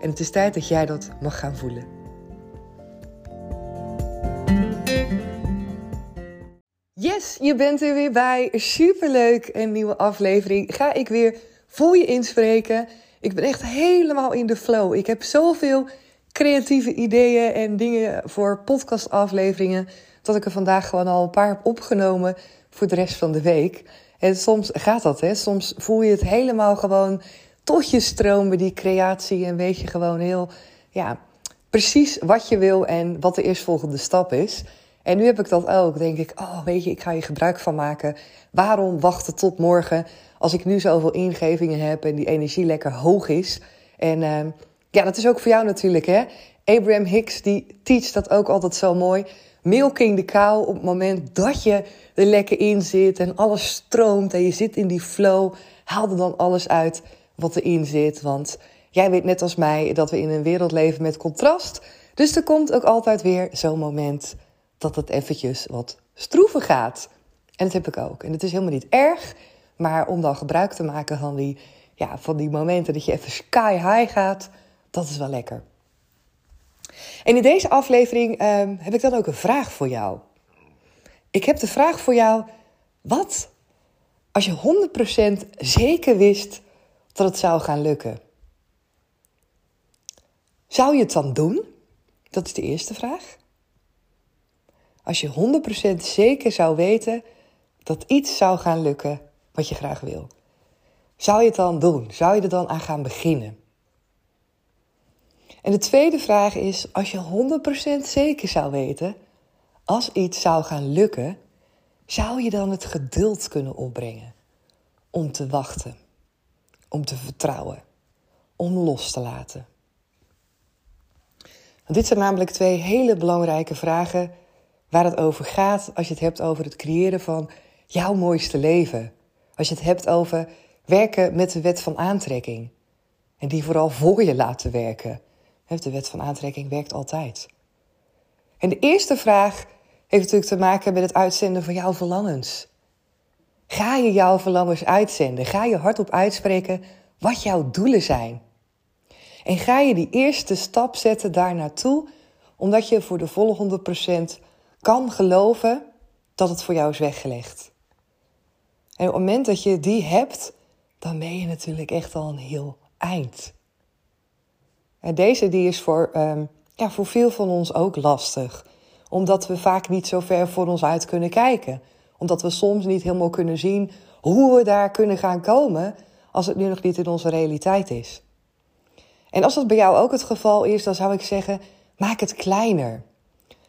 En het is tijd dat jij dat mag gaan voelen. Yes, je bent er weer bij. Superleuk. Een nieuwe aflevering. Ga ik weer voor je inspreken. Ik ben echt helemaal in de flow. Ik heb zoveel creatieve ideeën en dingen voor podcastafleveringen. Dat ik er vandaag gewoon al een paar heb opgenomen voor de rest van de week. En soms gaat dat, hè? Soms voel je het helemaal gewoon tot je stromen, die creatie. En weet je gewoon heel, ja, precies wat je wil en wat de eerstvolgende stap is. En nu heb ik dat ook. Denk ik, oh, weet je, ik ga je gebruik van maken. Waarom wachten tot morgen als ik nu zoveel ingevingen heb en die energie lekker hoog is? En uh, ja, dat is ook voor jou natuurlijk, hè? Abraham Hicks, die teach dat ook altijd zo mooi. Milking de kou op het moment dat je er lekker in zit en alles stroomt en je zit in die flow. Haal er dan alles uit wat erin zit. Want jij weet net als mij dat we in een wereld leven met contrast. Dus er komt ook altijd weer zo'n moment dat het eventjes wat stroeven gaat. En dat heb ik ook. En het is helemaal niet erg. Maar om dan gebruik te maken van die, ja, van die momenten dat je even sky high gaat, dat is wel lekker. En in deze aflevering ehm, heb ik dan ook een vraag voor jou. Ik heb de vraag voor jou: wat als je 100% zeker wist dat het zou gaan lukken? Zou je het dan doen? Dat is de eerste vraag. Als je 100% zeker zou weten dat iets zou gaan lukken wat je graag wil. Zou je het dan doen? Zou je er dan aan gaan beginnen? En de tweede vraag is: als je 100% zeker zou weten, als iets zou gaan lukken, zou je dan het geduld kunnen opbrengen om te wachten, om te vertrouwen, om los te laten? Dit zijn namelijk twee hele belangrijke vragen waar het over gaat als je het hebt over het creëren van jouw mooiste leven. Als je het hebt over werken met de wet van aantrekking. En die vooral voor je laten werken. De wet van aantrekking werkt altijd. En de eerste vraag heeft natuurlijk te maken met het uitzenden van jouw verlangens. Ga je jouw verlangens uitzenden? Ga je hardop uitspreken wat jouw doelen zijn? En ga je die eerste stap zetten daar naartoe, omdat je voor de volle 100% kan geloven dat het voor jou is weggelegd. En op het moment dat je die hebt, dan ben je natuurlijk echt al een heel eind. En deze die is voor, um, ja, voor veel van ons ook lastig. Omdat we vaak niet zo ver voor ons uit kunnen kijken. Omdat we soms niet helemaal kunnen zien hoe we daar kunnen gaan komen als het nu nog niet in onze realiteit is. En als dat bij jou ook het geval is, dan zou ik zeggen: maak het kleiner.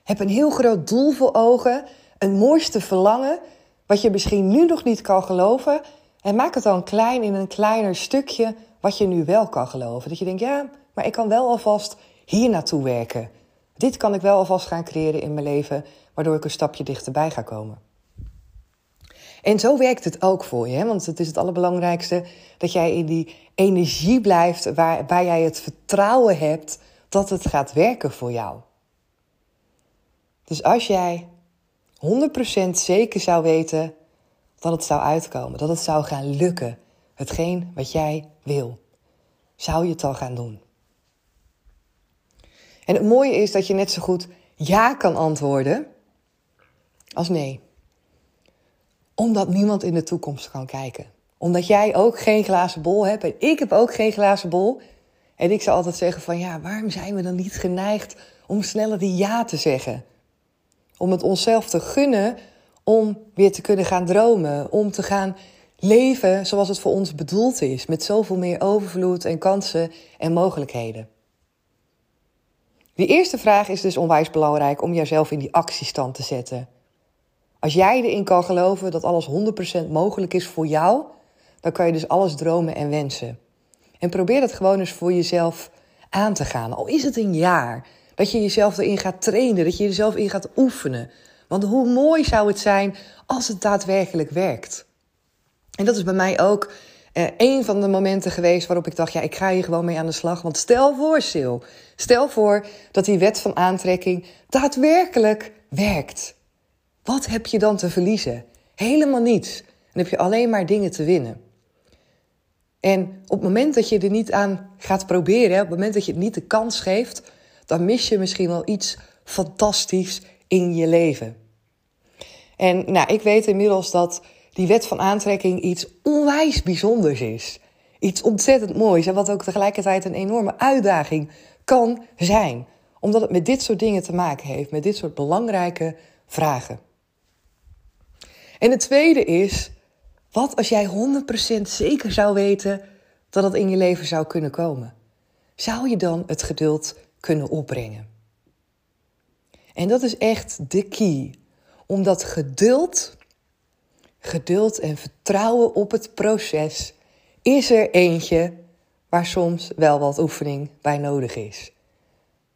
Heb een heel groot doel voor ogen, een mooiste verlangen, wat je misschien nu nog niet kan geloven. En maak het dan klein in een kleiner stukje wat je nu wel kan geloven. Dat je denkt, ja, maar ik kan wel alvast hier naartoe werken. Dit kan ik wel alvast gaan creëren in mijn leven, waardoor ik een stapje dichterbij ga komen. En zo werkt het ook voor je, hè? want het is het allerbelangrijkste dat jij in die energie blijft waarbij jij het vertrouwen hebt dat het gaat werken voor jou. Dus als jij 100% zeker zou weten dat het zou uitkomen, dat het zou gaan lukken, hetgeen wat jij wil, zou je het al gaan doen. En het mooie is dat je net zo goed ja kan antwoorden als nee. Omdat niemand in de toekomst kan kijken. Omdat jij ook geen glazen bol hebt en ik heb ook geen glazen bol. En ik zou altijd zeggen van ja, waarom zijn we dan niet geneigd om sneller die ja te zeggen? Om het onszelf te gunnen om weer te kunnen gaan dromen, om te gaan leven zoals het voor ons bedoeld is, met zoveel meer overvloed en kansen en mogelijkheden. Die eerste vraag is dus onwijs belangrijk om jezelf in die actiestand te zetten. Als jij erin kan geloven dat alles 100% mogelijk is voor jou, dan kan je dus alles dromen en wensen. En probeer dat gewoon eens voor jezelf aan te gaan. Al is het een jaar. Dat je jezelf erin gaat trainen, dat je jezelf in gaat oefenen. Want hoe mooi zou het zijn als het daadwerkelijk werkt. En dat is bij mij ook uh, een van de momenten geweest waarop ik dacht: ja, ik ga hier gewoon mee aan de slag. Want stel voor, Sil, stel voor dat die wet van aantrekking daadwerkelijk werkt. Wat heb je dan te verliezen? Helemaal niets. Dan heb je alleen maar dingen te winnen. En op het moment dat je er niet aan gaat proberen, op het moment dat je het niet de kans geeft, dan mis je misschien wel iets fantastisch in je leven. En nou, ik weet inmiddels dat die wet van aantrekking iets onwijs bijzonders is. Iets ontzettend moois en wat ook tegelijkertijd een enorme uitdaging kan zijn. Omdat het met dit soort dingen te maken heeft, met dit soort belangrijke vragen. En het tweede is, wat als jij 100% zeker zou weten dat het in je leven zou kunnen komen? Zou je dan het geduld kunnen opbrengen? En dat is echt de key. Omdat geduld, geduld en vertrouwen op het proces is er eentje waar soms wel wat oefening bij nodig is.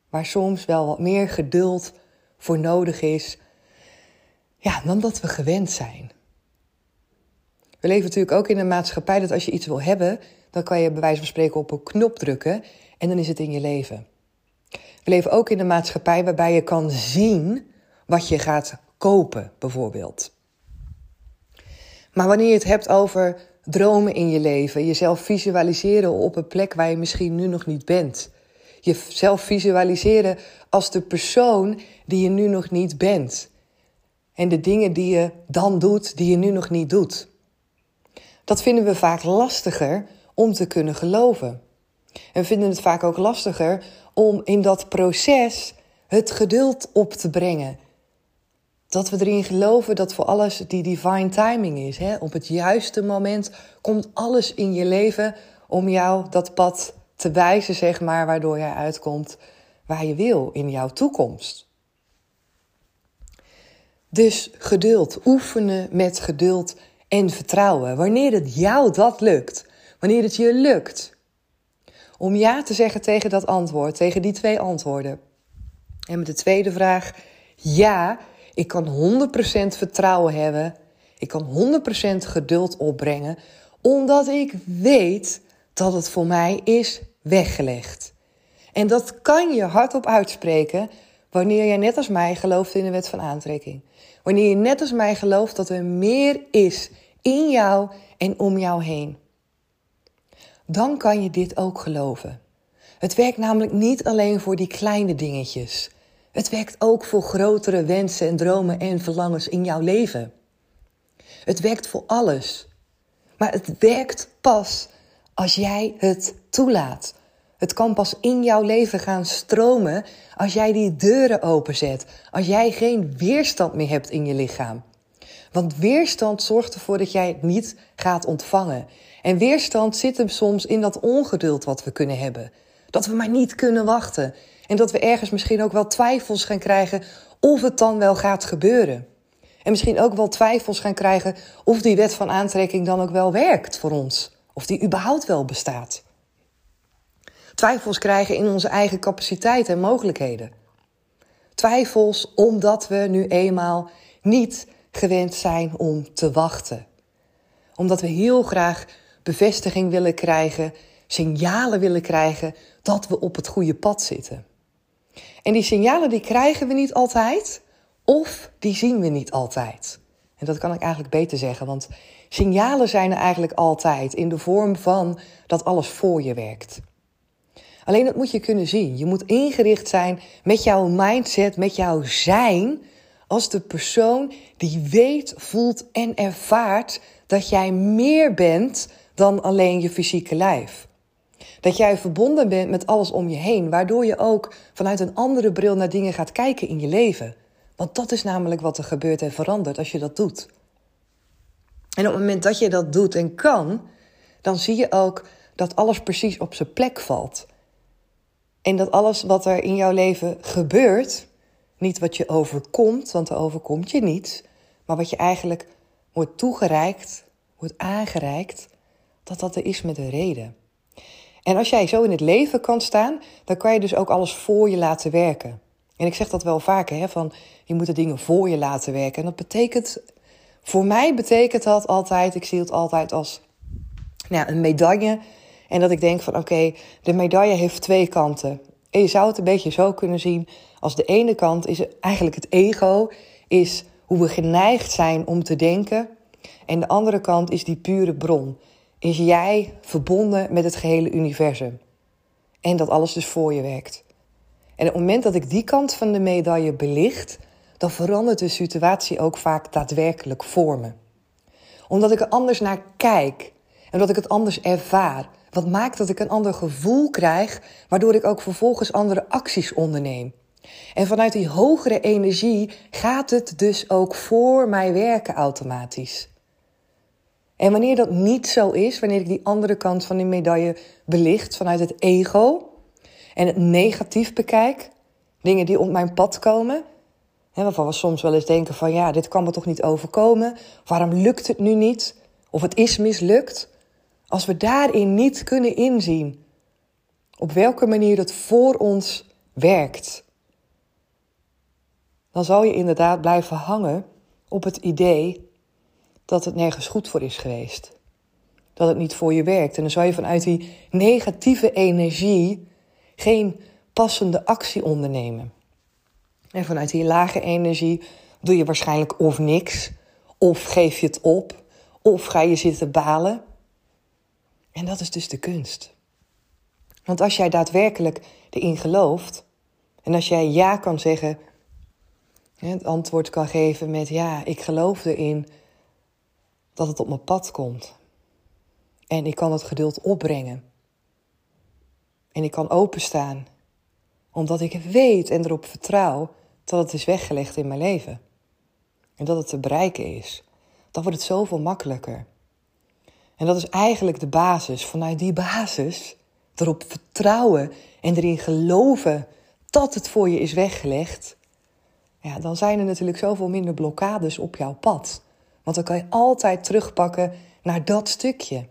Waar soms wel wat meer geduld voor nodig is ja, dan dat we gewend zijn. We leven natuurlijk ook in een maatschappij dat als je iets wil hebben, dan kan je bij wijze van spreken op een knop drukken en dan is het in je leven. We leven ook in een maatschappij waarbij je kan zien wat je gaat kopen, bijvoorbeeld. Maar wanneer je het hebt over dromen in je leven, jezelf visualiseren op een plek waar je misschien nu nog niet bent, jezelf visualiseren als de persoon die je nu nog niet bent en de dingen die je dan doet, die je nu nog niet doet. Dat vinden we vaak lastiger om te kunnen geloven. En vinden het vaak ook lastiger om in dat proces het geduld op te brengen. Dat we erin geloven dat voor alles die divine timing is. Hè? Op het juiste moment komt alles in je leven om jou dat pad te wijzen, zeg maar, waardoor jij uitkomt waar je wil in jouw toekomst. Dus geduld, oefenen met geduld en vertrouwen. Wanneer het jou dat lukt, wanneer het je lukt om ja te zeggen tegen dat antwoord, tegen die twee antwoorden. En met de tweede vraag, ja, ik kan 100% vertrouwen hebben, ik kan 100% geduld opbrengen, omdat ik weet dat het voor mij is weggelegd. En dat kan je hardop uitspreken wanneer jij net als mij gelooft in de wet van aantrekking. Wanneer je net als mij gelooft dat er meer is in jou en om jou heen. Dan kan je dit ook geloven. Het werkt namelijk niet alleen voor die kleine dingetjes. Het werkt ook voor grotere wensen en dromen en verlangens in jouw leven. Het werkt voor alles. Maar het werkt pas als jij het toelaat. Het kan pas in jouw leven gaan stromen als jij die deuren openzet. Als jij geen weerstand meer hebt in je lichaam. Want weerstand zorgt ervoor dat jij het niet gaat ontvangen. En weerstand zit hem soms in dat ongeduld wat we kunnen hebben. Dat we maar niet kunnen wachten. En dat we ergens misschien ook wel twijfels gaan krijgen of het dan wel gaat gebeuren. En misschien ook wel twijfels gaan krijgen of die wet van aantrekking dan ook wel werkt voor ons. Of die überhaupt wel bestaat twijfels krijgen in onze eigen capaciteiten en mogelijkheden. Twijfels omdat we nu eenmaal niet gewend zijn om te wachten. Omdat we heel graag bevestiging willen krijgen, signalen willen krijgen dat we op het goede pad zitten. En die signalen die krijgen we niet altijd of die zien we niet altijd. En dat kan ik eigenlijk beter zeggen, want signalen zijn er eigenlijk altijd in de vorm van dat alles voor je werkt. Alleen dat moet je kunnen zien. Je moet ingericht zijn met jouw mindset, met jouw zijn, als de persoon die weet, voelt en ervaart dat jij meer bent dan alleen je fysieke lijf. Dat jij verbonden bent met alles om je heen, waardoor je ook vanuit een andere bril naar dingen gaat kijken in je leven. Want dat is namelijk wat er gebeurt en verandert als je dat doet. En op het moment dat je dat doet en kan, dan zie je ook dat alles precies op zijn plek valt. En dat alles wat er in jouw leven gebeurt, niet wat je overkomt, want er overkomt je niets, maar wat je eigenlijk wordt toegereikt, wordt aangereikt, dat dat er is met een reden. En als jij zo in het leven kan staan, dan kan je dus ook alles voor je laten werken. En ik zeg dat wel vaker, hè, van je moet de dingen voor je laten werken. En dat betekent, voor mij betekent dat altijd, ik zie het altijd als nou, een medaille. En dat ik denk van oké, de medaille heeft twee kanten. En je zou het een beetje zo kunnen zien als de ene kant is eigenlijk het ego, is hoe we geneigd zijn om te denken. En de andere kant is die pure bron. Is jij verbonden met het gehele universum. En dat alles dus voor je werkt. En op het moment dat ik die kant van de medaille belicht, dan verandert de situatie ook vaak daadwerkelijk voor me. Omdat ik er anders naar kijk en dat ik het anders ervaar. Wat maakt dat ik een ander gevoel krijg, waardoor ik ook vervolgens andere acties onderneem. En vanuit die hogere energie gaat het dus ook voor mij werken automatisch. En wanneer dat niet zo is, wanneer ik die andere kant van die medaille belicht vanuit het ego en het negatief bekijk, dingen die op mijn pad komen, hè, waarvan we soms wel eens denken van ja, dit kan me toch niet overkomen, waarom lukt het nu niet? Of het is mislukt. Als we daarin niet kunnen inzien op welke manier het voor ons werkt, dan zal je inderdaad blijven hangen op het idee dat het nergens goed voor is geweest. Dat het niet voor je werkt. En dan zal je vanuit die negatieve energie geen passende actie ondernemen. En vanuit die lage energie doe je waarschijnlijk of niks, of geef je het op, of ga je zitten balen. En dat is dus de kunst. Want als jij daadwerkelijk erin gelooft, en als jij ja kan zeggen, het antwoord kan geven met ja, ik geloof erin dat het op mijn pad komt. En ik kan het geduld opbrengen. En ik kan openstaan, omdat ik weet en erop vertrouw dat het is weggelegd in mijn leven. En dat het te bereiken is. Dan wordt het zoveel makkelijker. En dat is eigenlijk de basis. Vanuit die basis erop vertrouwen en erin geloven dat het voor je is weggelegd. Ja, dan zijn er natuurlijk zoveel minder blokkades op jouw pad. Want dan kan je altijd terugpakken naar dat stukje.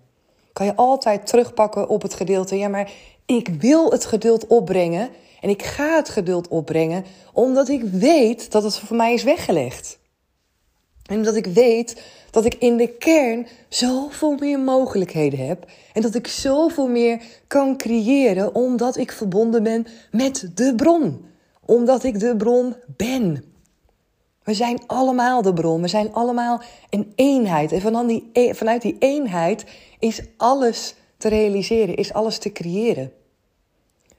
Kan je altijd terugpakken op het gedeelte. Ja, maar ik wil het geduld opbrengen. En ik ga het geduld opbrengen. Omdat ik weet dat het voor mij is weggelegd. En omdat ik weet dat ik in de kern zoveel meer mogelijkheden heb. En dat ik zoveel meer kan creëren omdat ik verbonden ben met de bron. Omdat ik de bron ben. We zijn allemaal de bron. We zijn allemaal een eenheid. En vanuit die, e-, vanuit die eenheid is alles te realiseren, is alles te creëren.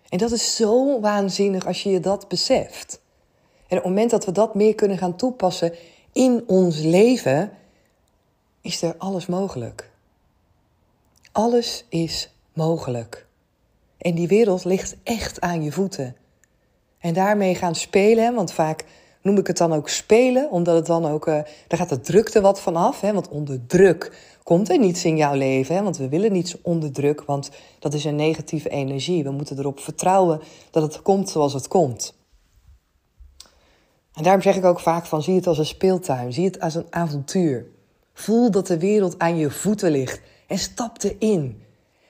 En dat is zo waanzinnig als je je dat beseft. En op het moment dat we dat meer kunnen gaan toepassen in ons leven, is er alles mogelijk. Alles is mogelijk. En die wereld ligt echt aan je voeten. En daarmee gaan spelen, want vaak noem ik het dan ook spelen, omdat het dan ook, uh, daar gaat de drukte wat van af. Want onder druk komt er niets in jouw leven. Want we willen niets onder druk, want dat is een negatieve energie. We moeten erop vertrouwen dat het komt zoals het komt. En daarom zeg ik ook vaak van, zie het als een speeltuin, zie het als een avontuur. Voel dat de wereld aan je voeten ligt en stap erin.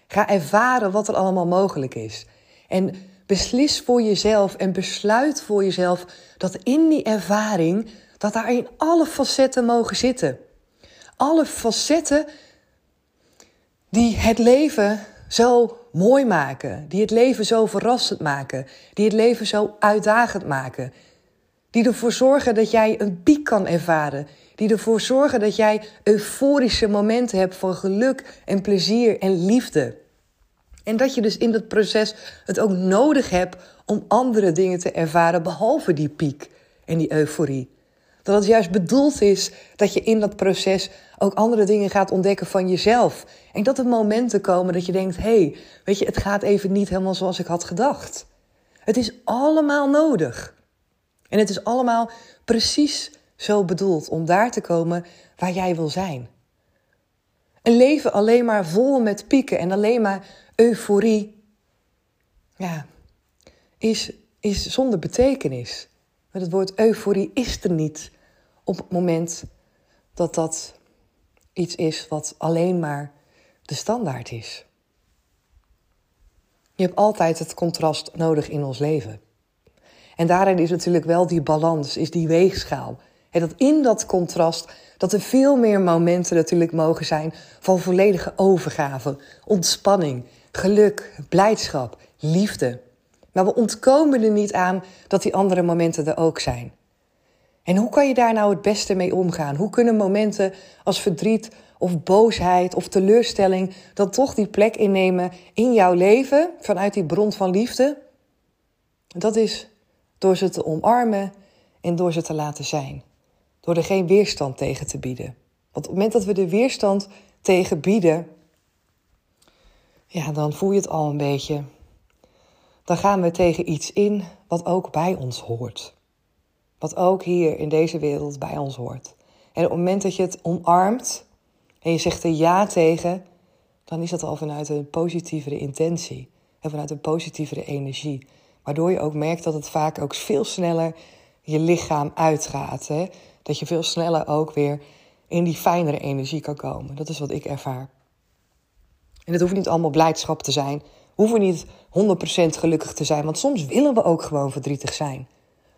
Ga ervaren wat er allemaal mogelijk is. En Beslis voor jezelf en besluit voor jezelf dat in die ervaring, dat daarin alle facetten mogen zitten. Alle facetten die het leven zo mooi maken, die het leven zo verrassend maken, die het leven zo uitdagend maken. Die ervoor zorgen dat jij een piek kan ervaren. Die ervoor zorgen dat jij euforische momenten hebt van geluk en plezier en liefde. En dat je dus in dat proces het ook nodig hebt om andere dingen te ervaren behalve die piek en die euforie. Dat het juist bedoeld is dat je in dat proces ook andere dingen gaat ontdekken van jezelf. En dat er momenten komen dat je denkt: hé, hey, weet je, het gaat even niet helemaal zoals ik had gedacht. Het is allemaal nodig. En het is allemaal precies zo bedoeld om daar te komen waar jij wil zijn. Een leven alleen maar vol met pieken en alleen maar euforie, ja, is, is zonder betekenis. Het woord euforie is er niet op het moment dat dat iets is wat alleen maar de standaard is. Je hebt altijd het contrast nodig in ons leven. En daarin is natuurlijk wel die balans, is die weegschaal. En dat in dat contrast, dat er veel meer momenten natuurlijk mogen zijn van volledige overgave, ontspanning, geluk, blijdschap, liefde. Maar we ontkomen er niet aan dat die andere momenten er ook zijn. En hoe kan je daar nou het beste mee omgaan? Hoe kunnen momenten als verdriet of boosheid of teleurstelling dan toch die plek innemen in jouw leven vanuit die bron van liefde? Dat is door ze te omarmen en door ze te laten zijn. Door er geen weerstand tegen te bieden. Want op het moment dat we de weerstand tegen bieden, ja, dan voel je het al een beetje. Dan gaan we tegen iets in wat ook bij ons hoort. Wat ook hier in deze wereld bij ons hoort. En op het moment dat je het omarmt en je zegt er ja tegen, dan is dat al vanuit een positievere intentie en vanuit een positievere energie. Waardoor je ook merkt dat het vaak ook veel sneller je lichaam uitgaat. Hè? Dat je veel sneller ook weer in die fijnere energie kan komen. Dat is wat ik ervaar. En het hoeft niet allemaal blijdschap te zijn. Hoeven niet 100% gelukkig te zijn. Want soms willen we ook gewoon verdrietig zijn.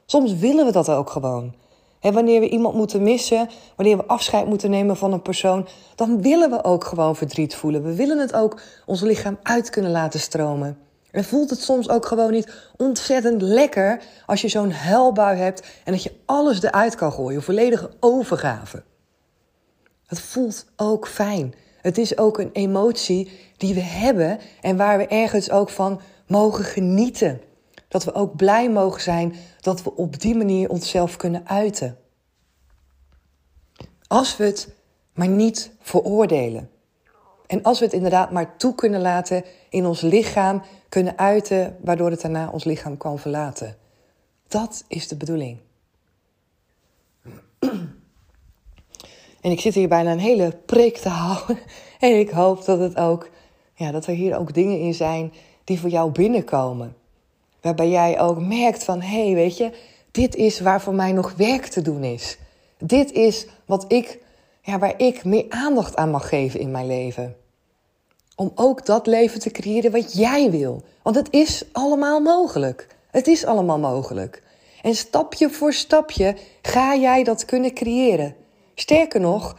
Soms willen we dat ook gewoon. En wanneer we iemand moeten missen, wanneer we afscheid moeten nemen van een persoon, dan willen we ook gewoon verdriet voelen. We willen het ook ons lichaam uit kunnen laten stromen. En voelt het soms ook gewoon niet ontzettend lekker als je zo'n huilbui hebt en dat je alles eruit kan gooien, volledige overgave. Het voelt ook fijn. Het is ook een emotie die we hebben en waar we ergens ook van mogen genieten. Dat we ook blij mogen zijn dat we op die manier onszelf kunnen uiten. Als we het maar niet veroordelen. En als we het inderdaad maar toe kunnen laten in ons lichaam kunnen uiten, waardoor het daarna ons lichaam kan verlaten. Dat is de bedoeling. En ik zit hier bijna een hele preek te houden. En ik hoop dat, het ook, ja, dat er hier ook dingen in zijn die voor jou binnenkomen. Waarbij jij ook merkt van, hé, hey, weet je, dit is waar voor mij nog werk te doen is. Dit is wat ik, ja, waar ik meer aandacht aan mag geven in mijn leven. Om ook dat leven te creëren wat jij wil. Want het is allemaal mogelijk. Het is allemaal mogelijk. En stapje voor stapje ga jij dat kunnen creëren. Sterker nog,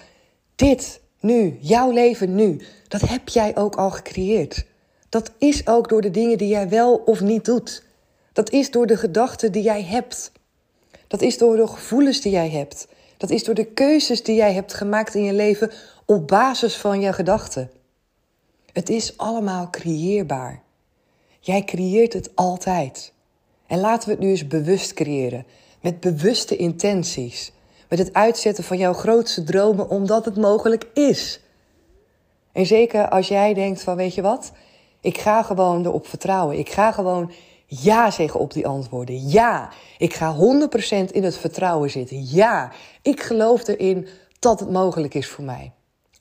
dit nu, jouw leven nu, dat heb jij ook al gecreëerd. Dat is ook door de dingen die jij wel of niet doet. Dat is door de gedachten die jij hebt. Dat is door de gevoelens die jij hebt. Dat is door de keuzes die jij hebt gemaakt in je leven op basis van je gedachten. Het is allemaal creëerbaar. Jij creëert het altijd. En laten we het nu eens bewust creëren. Met bewuste intenties. Met het uitzetten van jouw grootste dromen omdat het mogelijk is. En zeker als jij denkt van weet je wat, ik ga gewoon erop vertrouwen. Ik ga gewoon ja zeggen op die antwoorden. Ja, ik ga 100% in het vertrouwen zitten. Ja, ik geloof erin dat het mogelijk is voor mij.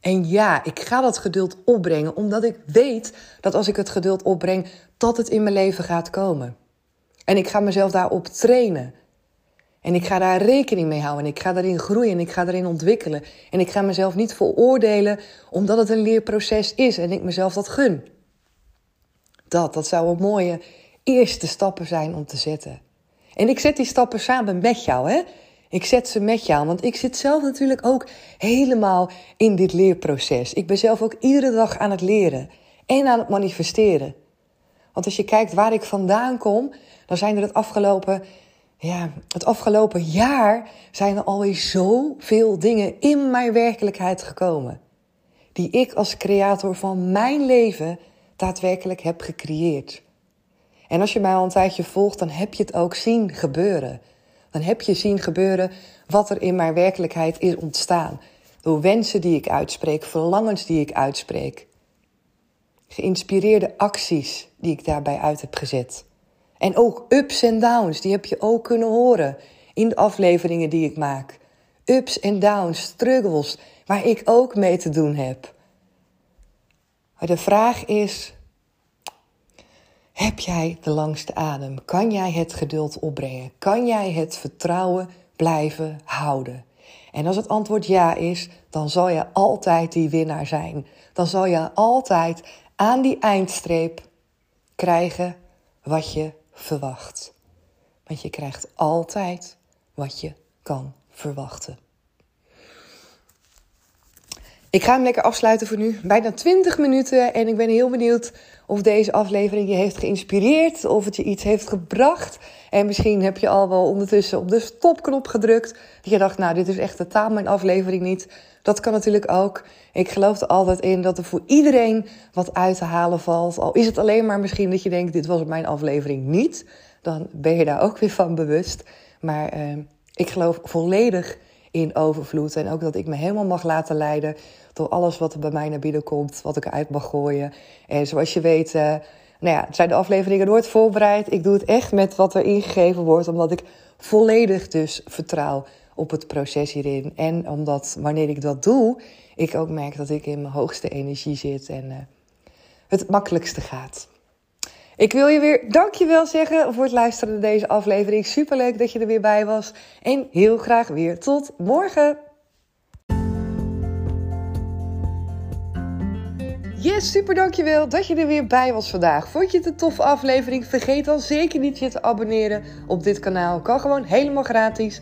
En ja, ik ga dat geduld opbrengen, omdat ik weet dat als ik het geduld opbreng, dat het in mijn leven gaat komen. En ik ga mezelf daarop trainen. En ik ga daar rekening mee houden. En ik ga daarin groeien en ik ga daarin ontwikkelen. En ik ga mezelf niet veroordelen omdat het een leerproces is en ik mezelf dat gun. Dat, dat zou een mooie eerste stappen zijn om te zetten. En ik zet die stappen samen met jou, hè? Ik zet ze met jou, want ik zit zelf natuurlijk ook helemaal in dit leerproces. Ik ben zelf ook iedere dag aan het leren en aan het manifesteren. Want als je kijkt waar ik vandaan kom, dan zijn er het afgelopen, ja, het afgelopen jaar zijn er alweer zoveel dingen in mijn werkelijkheid gekomen. Die ik als creator van mijn leven daadwerkelijk heb gecreëerd. En als je mij al een tijdje volgt, dan heb je het ook zien gebeuren. Dan heb je zien gebeuren wat er in mijn werkelijkheid is ontstaan. Door wensen die ik uitspreek, verlangens die ik uitspreek. Geïnspireerde acties die ik daarbij uit heb gezet. En ook ups en downs, die heb je ook kunnen horen in de afleveringen die ik maak. Ups en downs, struggles, waar ik ook mee te doen heb. Maar de vraag is: heb jij de langste adem? Kan jij het geduld opbrengen? Kan jij het vertrouwen blijven houden? En als het antwoord ja is, dan zal je altijd die winnaar zijn. Dan zal je altijd aan die eindstreep krijgen wat je verwacht. Want je krijgt altijd wat je kan verwachten. Ik ga hem lekker afsluiten voor nu. Bijna 20 minuten. En ik ben heel benieuwd of deze aflevering je heeft geïnspireerd. Of het je iets heeft gebracht. En misschien heb je al wel ondertussen op de stopknop gedrukt. Dat je dacht, nou, dit is echt totaal mijn aflevering niet. Dat kan natuurlijk ook. Ik geloof er altijd in dat er voor iedereen wat uit te halen valt. Al is het alleen maar misschien dat je denkt, dit was mijn aflevering niet. Dan ben je daar ook weer van bewust. Maar eh, ik geloof volledig in overvloed. En ook dat ik me helemaal mag laten leiden door alles wat er bij mij naar binnen komt, wat ik eruit mag gooien. En zoals je weet, uh, nou ja, zijn de afleveringen nooit voorbereid. Ik doe het echt met wat er ingegeven wordt, omdat ik volledig dus vertrouw op het proces hierin. En omdat wanneer ik dat doe, ik ook merk dat ik in mijn hoogste energie zit en uh, het makkelijkste gaat. Ik wil je weer dankjewel zeggen voor het luisteren naar deze aflevering. Superleuk dat je er weer bij was. En heel graag weer tot morgen. Yes, super dankjewel dat je er weer bij was vandaag. Vond je het een toffe aflevering? Vergeet dan zeker niet je te abonneren op dit kanaal. Kan gewoon helemaal gratis.